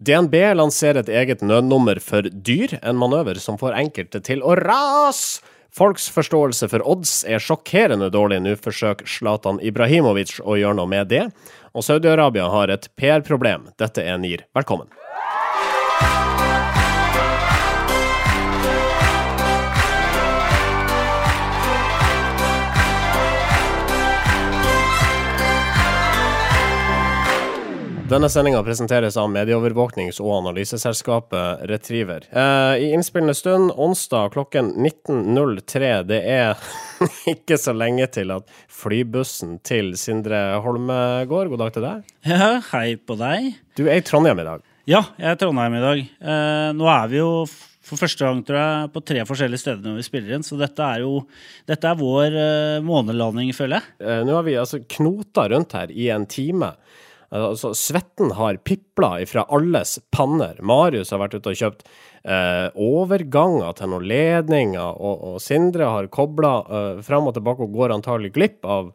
DNB lanserer et eget nødnummer for dyr, en manøver som får enkelte til å rase. Folks forståelse for odds er sjokkerende dårlig nå, forsøker Zlatan Ibrahimovic å gjøre noe med det. Og Saudi-Arabia har et PR-problem. Dette er NIR. Velkommen. Denne sendinga presenteres av medieovervåknings- og analyseselskapet Retriever. Eh, I innspillende stund, onsdag klokken 19.03. Det er ikke så lenge til at flybussen til Sindre Holme går. God dag til deg. Ja, hei på deg. Du er i Trondheim i dag. Ja, jeg er i Trondheim i dag. Eh, nå er vi jo for første gang tror jeg, på tre forskjellige steder når vi spiller inn, så dette er jo dette er vår uh, månelanding, føler jeg. Uh, nå har vi altså knota rundt her i en time. Altså, svetten har pipla ifra alles panner. Marius har vært ute og kjøpt eh, overganger til noen ledninger, og, og Sindre har kobla eh, fram og tilbake og går antagelig glipp av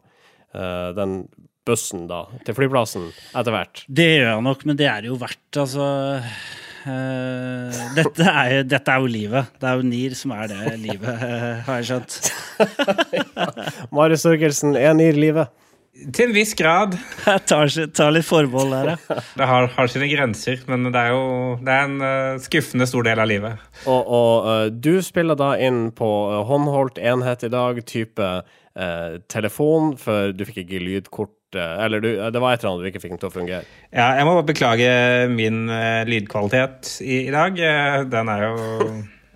eh, den bussen da, til flyplassen etter hvert. Det gjør jeg nok, men det er jo verdt, altså. Uh, dette, er, dette, er, jo livet. Det er jo NIR som er det livet, uh, har jeg skjønt. Marius Sørgelsen, er NIR livet? Til en viss grad. Jeg tar, tar litt forbehold der, ja. Det har, har, sine grenser, men det er jo det er en uh, skuffende stor del av livet. Og, og uh, du spiller da inn på uh, håndholdt enhet i dag, type telefon, for du fikk ikke lydkort eller du, det var et eller annet du ikke fikk den til å fungere? Ja, jeg må bare beklage min lydkvalitet i, i dag. Den er jo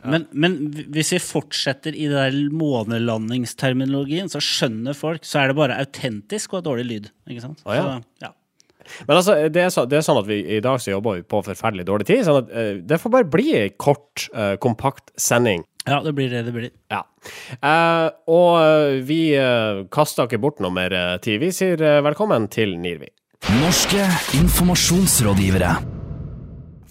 men, men, hvis vi fortsetter i der månelandingsterminologien, så skjønner folk Så er det bare autentisk og dårlig lyd. Ikke sant? Ah, ja. Så, ja. Men altså, det er, så, det er, sånn at vi i dag så jobber vi på forferdelig dårlig tid. sånn at uh, Det får bare bli ei kort, uh, kompakt sending. Ja, det blir det det blir. Ja. Uh, og vi uh, kaster ikke bort noe mer tid. Vi sier velkommen til Nirvi. Norske informasjonsrådgivere.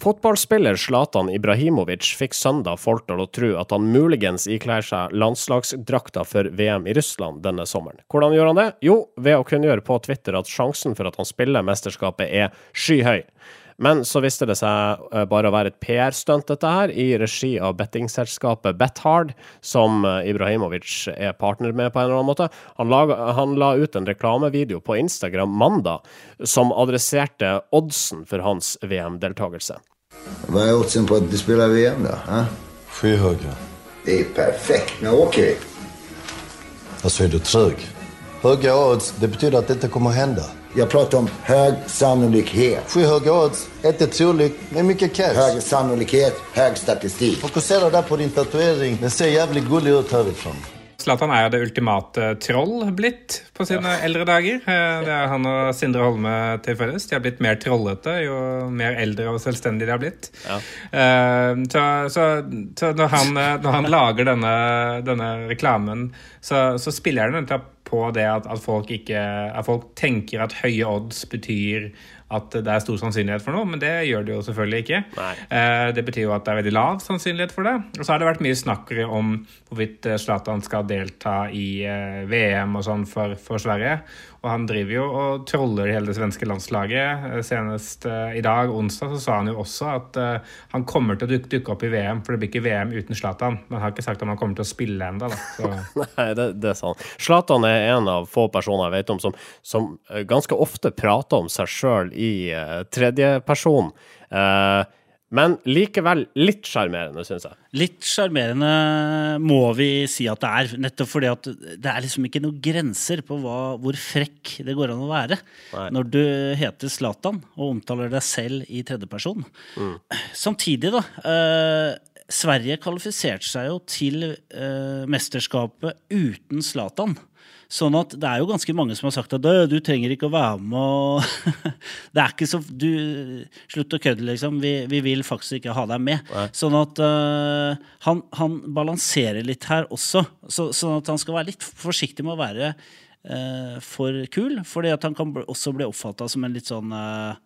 Fotballspiller Zlatan Ibrahimovic fikk søndag folk til å tro at han muligens ikler seg landslagsdrakta for VM i Russland denne sommeren. Hvordan gjør han det? Jo, ved å kunngjøre på Twitter at sjansen for at han spiller mesterskapet er skyhøy. Men så viste det seg eh, bare å være et PR-stunt, dette her, i regi av bettingselskapet Bethard, som eh, Ibrahimovic er partner med på en eller annen måte. Han, la, han la ut en reklamevideo på Instagram mandag som adresserte oddsen for hans VM-deltakelse. Hva er oddsen på at du spiller VM, da? Eh? Skyhöga. Det er perfekt. Nå åker vi? er du trög? Høye odds, det betyr at dette kommer å hända. Jag pratar om hög sannolikhet. Skyhöga odds, inte troligt, men mycket cash. Hög sannolikhet, hög statistik. Fokusera där på din tatuering. Den ser jävligt gullig ut härifrån. Zlatan er jo det ultimate troll blitt på sine ja. eldre dager. Eh, det er han og Sindre Holme til felles. De har blitt mer trollete jo mer eldre og selvstendige de har blitt. Ja. Uh, så, så, så når, han, når, han, lager denne, denne reklamen, så, så spiller han på det at, at, folk ikke, at folk tenker at høye odds betyr at det er stor sannsynlighet for noe, men det gjør det jo selvfølgelig ikke. Nei. det betyr jo at det er veldig lav sannsynlighet for det. Og så har det vært mye snakk om hvorvidt eh, Zlatan skal delta i eh, VM og sånn for, for, Sverige. Og han driver jo og troller hele det svenske landslaget. Eh, senest eh, i dag, onsdag, så sa han jo også at eh, han kommer til å dukke, dukke, opp i VM, for det blir ikke VM uten Zlatan. Men han har ikke sagt om han kommer til å spille ennå, da. Nei, det, det er sant. Zlatan er en av få personer jeg vet om som, som ganske ofte prater om seg sjøl i uh, tredjeperson. Uh, men likevel litt sjarmerende, syns jeg. Litt sjarmerende må vi si at det er. Nettopp fordi at det er liksom ikke noen grenser på hva, hvor frekk det går an å være Nei. når du heter Zlatan og omtaler deg selv i tredjeperson. Mm. Samtidig, da. Eh, Sverige kvalifiserte seg jo til eh, mesterskapet uten Zlatan. Sånn at det er jo ganske mange som har sagt at du trenger ikke å være med og Det er ikke så du, Slutt å kødde, liksom. Vi, vi, vil faktisk ikke ha deg med. Nei. Sånn at uh, han, han, balanserer litt her også. Så, sånn at han skal være litt forsiktig med å være uh, for kul. Fordi at han kan også bli oppfatta som en litt sånn uh,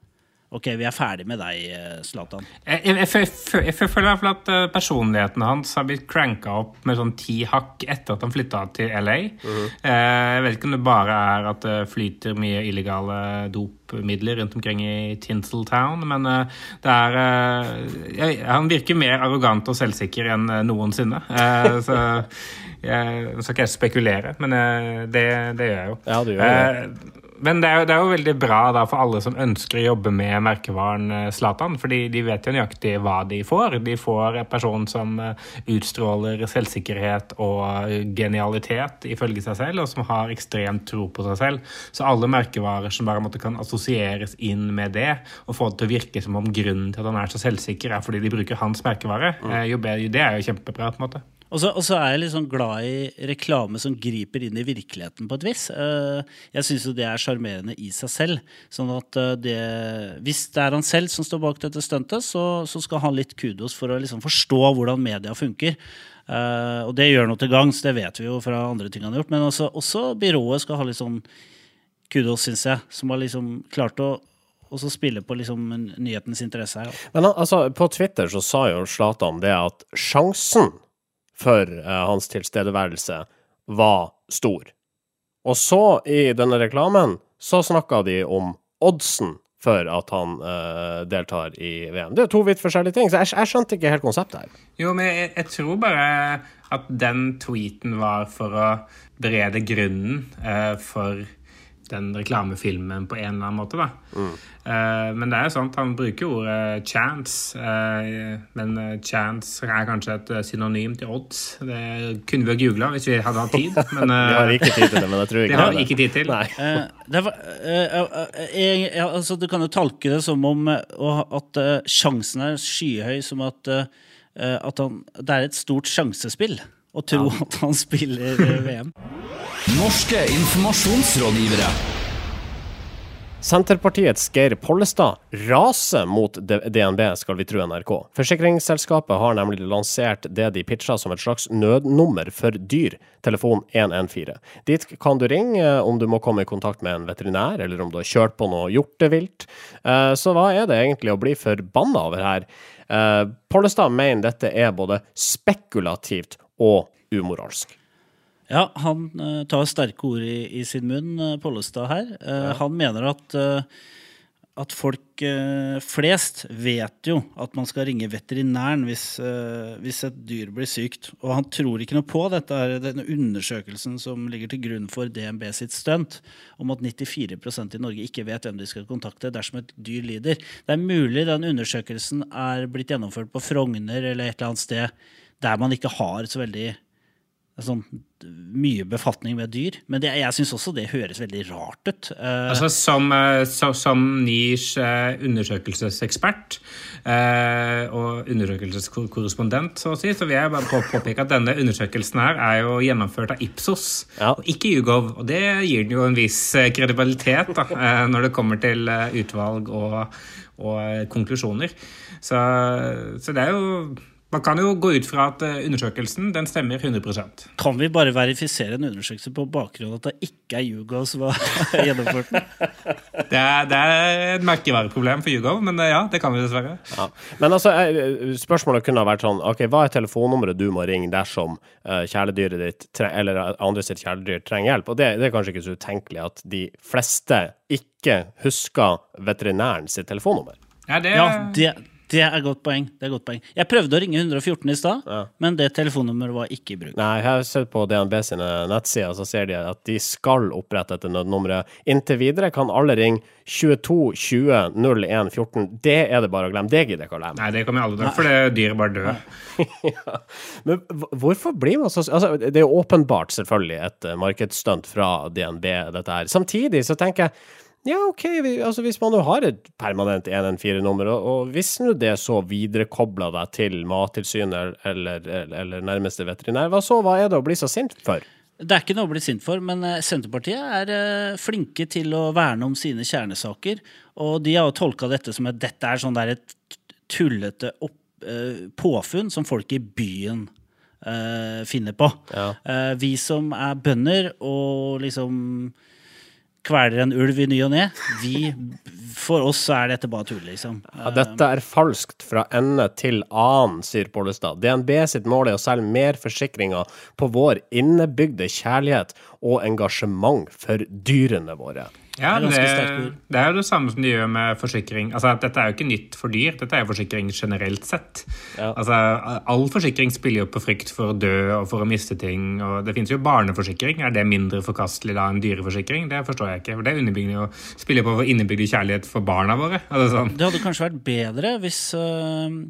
Ok, vi er ferdig med deg, eh, Zlatan. Jeg, jeg, jeg, jeg, jeg føler i hvert fall at eh, personligheten hans har blitt cranka opp med sånn ti hakk etter at han flytta til LA. Eh, Jeg vet ikke om det bare er at det flyter mye illegale dopmidler rundt omkring i Tinseltown, men det er jeg, Han virker mer arrogant og selvsikker enn noensinne. Eh, Så jeg skal ikke jeg spekulere, men det, det gjør jeg jo. Ja, du gjør det. Men det er, jo, det er jo veldig bra da, for alle som ønsker å jobbe med merkevaren eh, Zlatan, fordi de vet jo nøyaktig hva de får. De får en person som eh, utstråler selvsikkerhet og eh, genialitet ifølge seg selv, og som har ekstremt tro på seg selv. Så alle merkevarer som bare måtte, kan assosieres inn med det, og få det til å virke som om grunnen til at han er så selvsikker, er fordi de bruker hans merkevare, mm. jo bedre, det er jo kjempebra. på en måte. Og så, og så er jeg litt sånn glad i reklame som griper inn i virkeligheten på et vis. Eh, Jeg syns jo det er sjarmerende i seg selv. Sånn at eh, det Hvis det er han selv som står bak dette stuntet, så, så skal han litt kudos for å liksom forstå hvordan media funker. Eh, og det gjør noe til gangs, det vet vi jo fra andre ting han har gjort. Men også, også byrået skal ha litt sånn kudos, syns jeg, som har liksom klart å også spille på liksom nyhetens interesse her. Men altså, på Twitter så sa jo Zlatan det at sjansen for uh, hans tilstedeværelse var stor. Og så, i denne reklamen, så snakka de om oddsen for at han uh, deltar i VM. Det er to vidt forskjellige ting, så jeg, jeg skjønte ikke helt konseptet her. Jo, men jeg, jeg tror bare at den tweeten var for å berede grunnen uh, for den reklamefilmen på en eller annen måte, da. Eh, men det er jo sant, han bruker ordet chance. eh, men eh, chance er kanskje et synonym til odds. Det kunne vi ha googla hvis vi hadde hatt tid, men Vi har ikke tid til det, men jeg tror ikke det har vi ikke tid til. Nei. Eh, det var, jeg, altså, du kan jo tolke det som om at sjansen er skyhøy, som at, at han, det er et stort sjansespill å tro at han spiller VM. Norske informasjonsrådgivere. Senterpartiets Geir Pollestad raser mot DNB, skal vi tro NRK. Forsikringsselskapet har nemlig lansert det de pitcha som et slags nødnummer for dyr, telefon 114. Dit kan du ringe eh, om du må komme i kontakt med en veterinær, eller om du har kjørt på noe hjortevilt. Eh, Så hva er det egentlig å bli forbanna over her? Eh, Pollestad mener dette er både spekulativt og umoralsk. Ja, han uh, tar sterke ord i, i sin munn, uh, Pollestad her. Eh, Han mener at, at folk flest vet jo at man skal ringe veterinæren hvis, hvis et dyr blir sykt. Og han tror ikke noe på dette, denne undersøkelsen som ligger til grunn for DNB sitt stunt, om at 94% i Norge ikke vet hvem de skal kontakte dersom et dyr lider. Det er mulig den undersøkelsen er blitt gjennomført på Frogner eller et eller annet sted der man ikke har så veldig sånn mye befatning med dyr. Men det, jeg syns også det høres veldig rart ut. Uh, Altså Som, eh, så, som NIRs eh, undersøkelsesekspert uh, og undersøkelseskorrespondent, så å si, så vil jeg bare på, påpeke at denne undersøkelsen her er jo gjennomført av Ipsos, Ja. og ikke Hugov. Og det gir den jo en viss kredibilitet da, uh, når det kommer til utvalg og, og konklusjoner. Så, så det er jo Man kan jo gå ut fra at eh, undersøkelsen den stemmer 100% kan vi bare verifisere en undersøkelse på bakgrunn av at det ikke er Hugo som har gjennomført den? Det er, det er et merkevareproblem for Hugo, men eh, ja, det kan vi dessverre. Ja. Men altså, spørsmålet kunne ha vært sånn Ok, hva er telefonnummeret du må ringe dersom eh, kjæledyret ditt eller andre sitt kjæledyr trenger hjelp? Og det, det er kanskje ikke så utenkelig at de fleste ikke husker veterinæren sitt telefonnummer. Ja, det, Ja, det, det er godt poeng. Det er godt poeng. Jeg prøvde å ringe 114 i stad, men det telefonnummeret var ikke i bruk. Nei, jeg har sett på DNB sine nettsider, så ser de at de skal opprette dette nødnummeret. Inntil videre kan alle ringe 22 20 01 14. Det er det bare å glemme. Det gidder jeg ikke å glemme. Nei, det kan vi aldri glemme, for det dyret bare dør. ja. Men hvorfor blir man så Altså, det er åpenbart selvfølgelig et eh, markedsstunt fra DNB, dette her. Samtidig så tenker jeg ja, OK, vi, altså hvis man nå har et permanent 114-nummer, og, og hvis nå det så viderekobler deg til Mattilsynet eller, eller, eller nærmeste veterinær, hva så? Hva er det å bli så sint for? Det er ikke noe å bli sint for, men eh, Senterpartiet er eh, flinke til å verne om sine kjernesaker. Og de har jo tolka dette som at dette er sånn der et tullete opp, eh, påfunn som folk i byen finner på. Ja. Vi som er bønder og liksom kveler en ulv i ny og ne, For oss er dette bare tull, liksom. Ja, dette er falskt fra ende til annen, sier Pollestad. DNB sitt mål er å selge mer forsikringer på vår innebygde kjærlighet og engasjement for dyrene våre. Ja, Det er det, er jo det samme som de gjør med forsikring. Altså, Dette er jo ikke nytt for dyr, dette er jo forsikring generelt sett. Ja. Altså, All forsikring spiller jo på frykt for å dø og for å miste ting. og Det finnes jo barneforsikring. Er det mindre forkastelig da enn dyreforsikring? Det forstår jeg ikke. for Det underbygger jo, spiller på vår innebygde kjærlighet for barna våre. Altså, sånn. Det hadde kanskje vært bedre hvis, øh,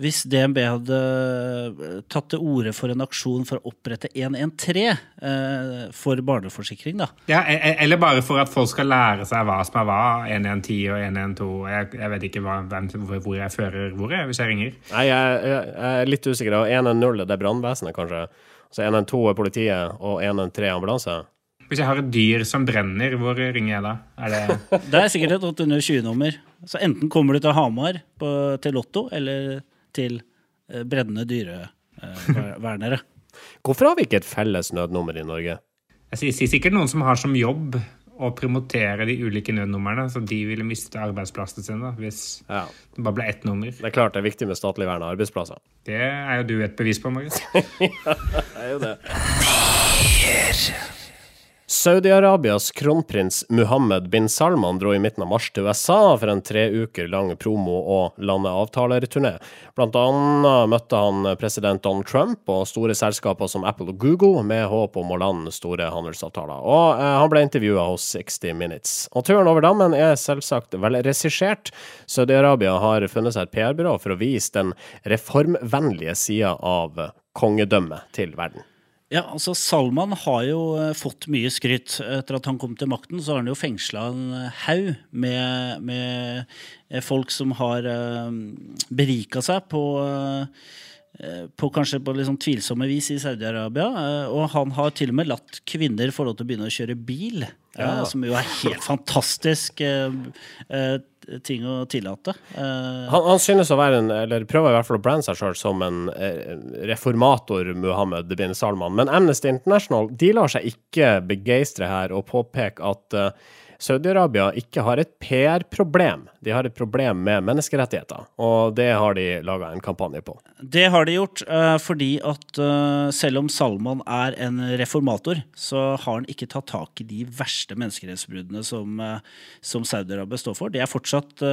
hvis DNB hadde øh, tatt til orde for en aksjon for å opprette 113 øh, for barneforsikring, da. Ja, e- e- Eller bare for at folk skal lære seg hva som er hva. 110 og 112. Jeg, jeg vet ikke hva, hvem, hvor- jeg fører hvor jeg, hvis jeg ringer. Nei, jeg, jeg, jeg er litt usikker. Og 110 er det brannvesenet, kanskje. Så 112 er politiet, og 113 ambulanse. Hvis jeg har et dyr som brenner, hvor ringer jeg da? Er det Det er sikkert et 820-nummer. Så enten kommer du til Hamar på, til Lotto, eller til breddende brennende dyrevernere. Hvorfor har vi ikke et felles nødnummer i Norge? Jeg sier, sikkert noen som har som jobb å promotere de ulike nødnumrene, så de ville miste arbeidsplassene sine da, hvis Ja. det bare ble ett nummer. Det er klart det er viktig med statlig vern av arbeidsplasser. Det er jo du et bevis på, Marius. ja, Det er jo det. Saudi-Arabias kronprins Muhammed bin Salman dro i midten av mars til USA for en tre uker lang promo- og landeavtalerturné. Blant annet møtte han president Donald Trump og store selskaper som Apple og Google med håp om å lande store handelsavtaler. Og eh, han ble intervjua hos 60 Minutes. Og turen over dammen er selvsagt velregissert. Saudi-Arabia har funnet seg et PR-byrå for å vise den reformvennlige sida av kongedømmet til verden. Ja, altså Salman har jo eh, fått mye skryt. Etter at han kom til makten, så har han jo fengsla en eh, haug med, med eh, folk som har berika seg på på kanskje på litt sånn tvilsomme vis i Saudi-Arabia. Og han har til og med latt kvinner få lov til å begynne å kjøre bil. Ja. Som jo er helt fantastisk ting å tillate. Eh, Han, han synes å være en, eller prøver i hvert fall å brande seg sjøl som en eh, reformator, Muhammed bin Salman. Men Amnesty International de lar seg ikke begeistre her og påpeke at eh, Saudi-Arabia ikke har et PR-problem. De har et problem med menneskerettigheter, og det har de laga en kampanje på. Det har de gjort, eh, fordi at eh, selv om Salman er en reformator, så har han ikke tatt tak i de verste menneskerettsbruddene som, eh, som Saudi-Arabia står for. De er fortsatt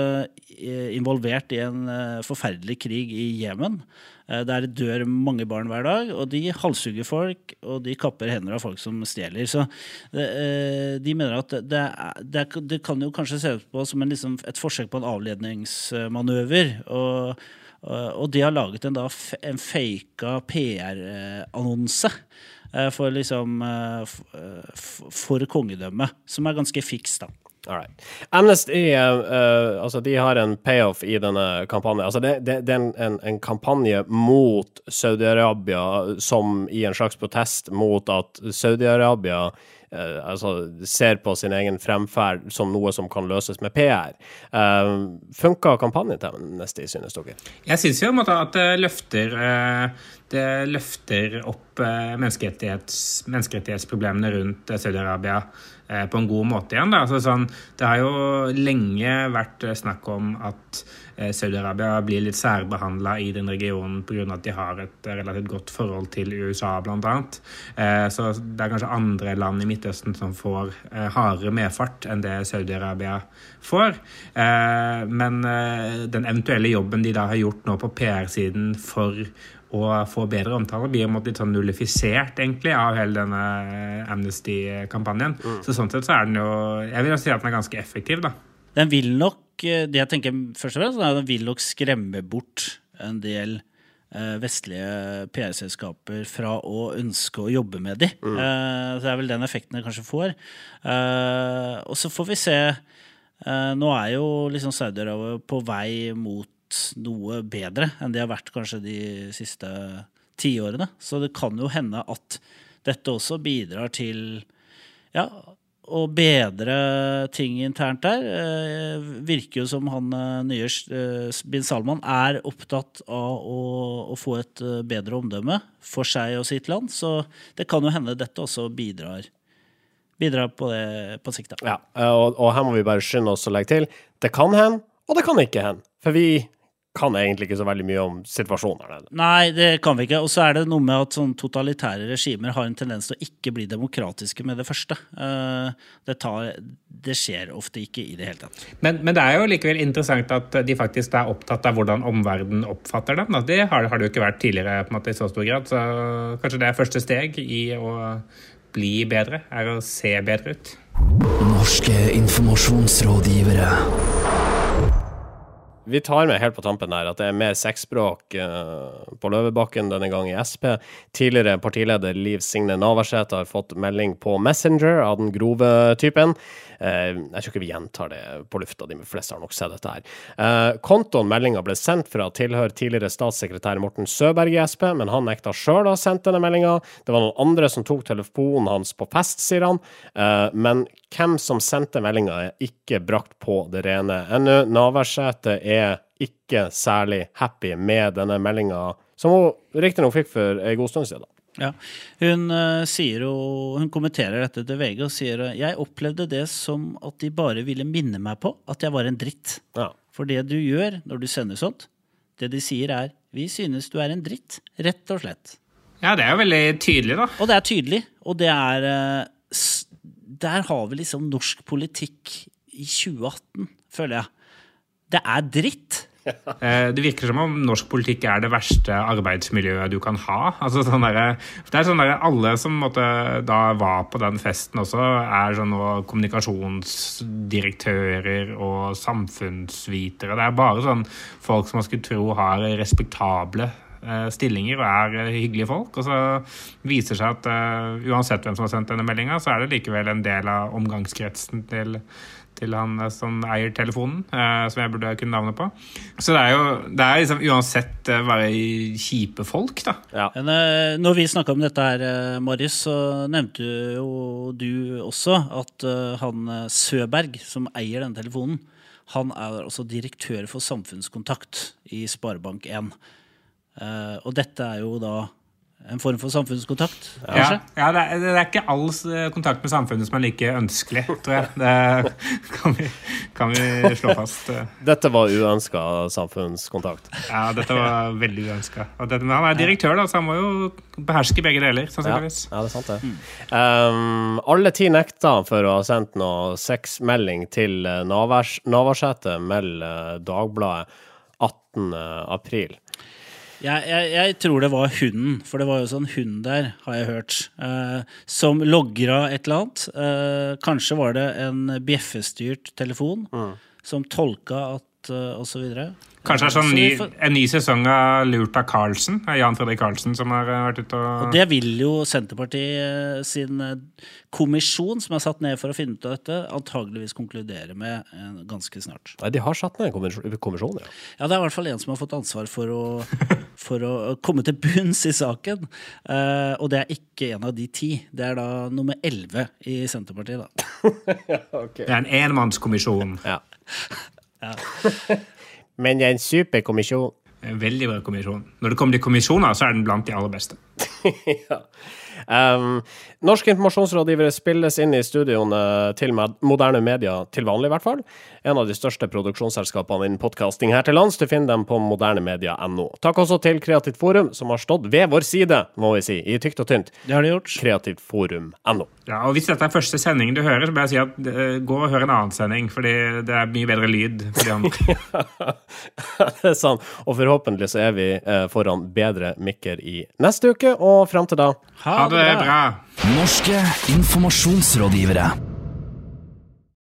involvert i en forferdelig krig i Jemen. Der dør mange barn hver dag, og de halshugger folk, og de kapper hender av folk som stjeler. Så de mener at det, er, det, det kan jo kanskje se ut på som en, liksom, et forsøk på en avledningsmanøver. og og de har laget en, da, en faka PR-annonse for liksom eh, eh, for kongedømmet, som er ganske fiks, da. All right. Amnesty uh, eh, altså de har en payoff i denne kampanjen. Altså det, det, det er en, en kampanje mot Saudi-Arabia som i en slags protest mot at Saudi-Arabia eh, altså ser på sin egen fremferd som noe som kan løses med PR. Uh, Funka kampanjen til Amnesty, synes dere? Jeg synes jo at det løfter, eh, det løfter opp eh, menneskerettighets, menneskerettighetsproblemene rundt eh, Saudi-Arabia eh, på en god måte igjen. Altså, sånn, det har jo lenge vært eh, snakk om at eh, Saudi-Arabia blir litt særbehandla i den regionen pga. at de har et eh, relativt godt forhold til USA, bl.a. Eh, så det er kanskje andre land i Midtøsten som får eh, hardere medfart enn det Saudi-Arabia får. Eh, men eh, den eventuelle jobben de da har gjort nå på PR-siden for å få bedre omtale, blir litt sånn nullifisert egentlig av hele denne eh, Amnesty-kampanjen. Så sånn sett så er den jo Jeg vil jo si at den er ganske effektiv, da. Den vil nok eh, Det jeg tenker først og fremst, er at den vil nok skremme bort en del eh, vestlige PR-selskaper fra å ønske å jobbe med de. Eh, så det er vel den effekten det kanskje får. Eh, og så får vi se. Eh, nå er jo liksom Saudi-Arabia på vei mot noe bedre enn de har vært kanskje de siste tiårene. Så det kan jo hende at dette også bidrar til ja, å bedre ting internt der. Eh, virker jo som han eh, nye eh, bin Salman er opptatt av å, å få et bedre omdømme for seg og sitt land. Så det kan jo hende dette også bidrar bidrar på det på sikt. Ja, og, og her må vi bare skynde oss å legge til. Det kan hende, og det kan ikke hende. For vi kan egentlig ikke så veldig mye om situasjonen her nede. Nei, det kan vi ikke. Og så er det noe med at sånn totalitære regimer har en tendens til å ikke bli demokratiske med det første. Eh, Det, tar, det skjer ofte ikke i det hele tatt. Men, men det er jo likevel interessant at de faktisk er opptatt av hvordan omverdenen oppfatter dem. Det har, har det jo ikke vært tidligere på en måte, i så stor grad. Så kanskje det er første steg i å bli bedre, er å se bedre ut. Norske informasjonsrådgivere. Vi tar med helt på tampen her at det er mer sexspråk eh, på Løvebakken denne gang i Sp. Tidligere partileder Liv Signe Navarsete har fått melding på Messenger av den grove typen. Eh, jeg tror ikke vi gjentar det på lufta, de fleste har nok sett dette her. Eh, kontoen meldinga ble sendt fra tilhører tidligere statssekretær Morten Søberg i Sp, men han nekta sjøl å ha sendt denne meldinga. Det var noen andre som tok telefonen hans på fest, sier han. Men hvem som sendte meldinga, er ikke brakt på det rene ennå. Navarsete er ikke særlig happy med denne meldinga, som hun riktignok fikk for en god stund siden. Ja. Hun, eh, sier jo, hun kommenterer dette til VG og sier jeg opplevde det som at de bare ville minne meg på at jeg var en dritt. Ja. For det du gjør når du sender sånt, det de sier er vi synes du er en dritt, rett og slett. Ja, det er jo veldig tydelig, da. Og det er tydelig, og det er eh, s- Der har vi liksom norsk politikk i 2018, føler jeg. Det er dritt. Eh, Det virker som om norsk politikk er det verste arbeidsmiljøet du kan ha. Altså, sånn der, det er sånn der, Alle som måtte, da var på den festen også, er sånn kommunikasjonsdirektører og samfunnsvitere. Det er bare sånn folk som man skulle tro har respektable eh, stillinger og er eh, hyggelige folk. Og så viser det seg at eh, uansett hvem som har sendt denne meldinga, så er det likevel en del av omgangskretsen til til han eh, som eier telefonen, eh, som jeg burde kunne navnet på. Så det er jo det er liksom uansett eh, bare kjipe folk, da. Ja. Men, eh, når vi snakka om dette her, eh, Marius, så nevnte jo du også at eh, han eh, Søberg, som eier denne telefonen, han er også direktør for samfunnskontakt i Sparebank1. Eh, og dette er jo da en form for samfunnskontakt, Ja, kanskje? ja det, er, det er ikke all eh, kontakt med samfunnet som er like ønskelig, tror jeg. Det kan vi, kan vi slå fast. eh. Dette var uønska samfunnskontakt. Ja, dette var veldig uønska. Men han er direktør, da, så han må jo beherske begge deler, sannsynligvis. ja, det er sant, det. Um, alle ti nekta for å ha sendt noe sexmelding til eh, Navars, Navarsete, melder Dagbladet 18. april. Jeg, jeg, jeg tror det var hunden, for det var jo sånn hund der, har jeg hørt, eh, som logra et eller annet. Eh, kanskje var det en bjeffestyrt telefon som tolka at eh, videre. Kanskje det er sånn ny, en ny sesong av Lurt av Carlsen. Er Jan Fredrik Carlsen som har eh, vært ute og Og det vil jo Senterpartiet eh, sin eh, kommisjon, som er satt ned for å finne ut av dette, antageligvis konkludere med eh, ganske snart. Nei, de har satt ned en kommisjon, ja. Ja, det er i hvert fall en som har fått ansvar for å, for å komme til bunns i saken. Eh, og det er ikke en av de ti. Det er da nummer elleve i Senterpartiet, da. Det er en enmannskommisjon. ja. Men det er en super kommisjon. En veldig bra kommisjon. Når det kommer til kommisjoner, så er den blant de aller beste. ja. Um, norske informasjonsrådgivere spilles inn i studioene til moderne media, til vanlig i hvert fall. En av de største produksjonsselskapene innen podkasting her til lands. Du finner dem på modernemedia.no. Takk også til Kreativt Forum, som har stått ved vår side, må vi si, i tykt og tynt. Det har de gjort. Kreativtforum.no. Ja, og Hvis dette er første sendingen du hører, så bør jeg si at uh, gå og hør en annen sending. Fordi det er mye bedre lyd. for de andre. det er sant. Og forhåpentlig så er vi uh, foran bedre mikker i neste uke, og fram til da Ha det bra. Norske informasjonsrådgivere.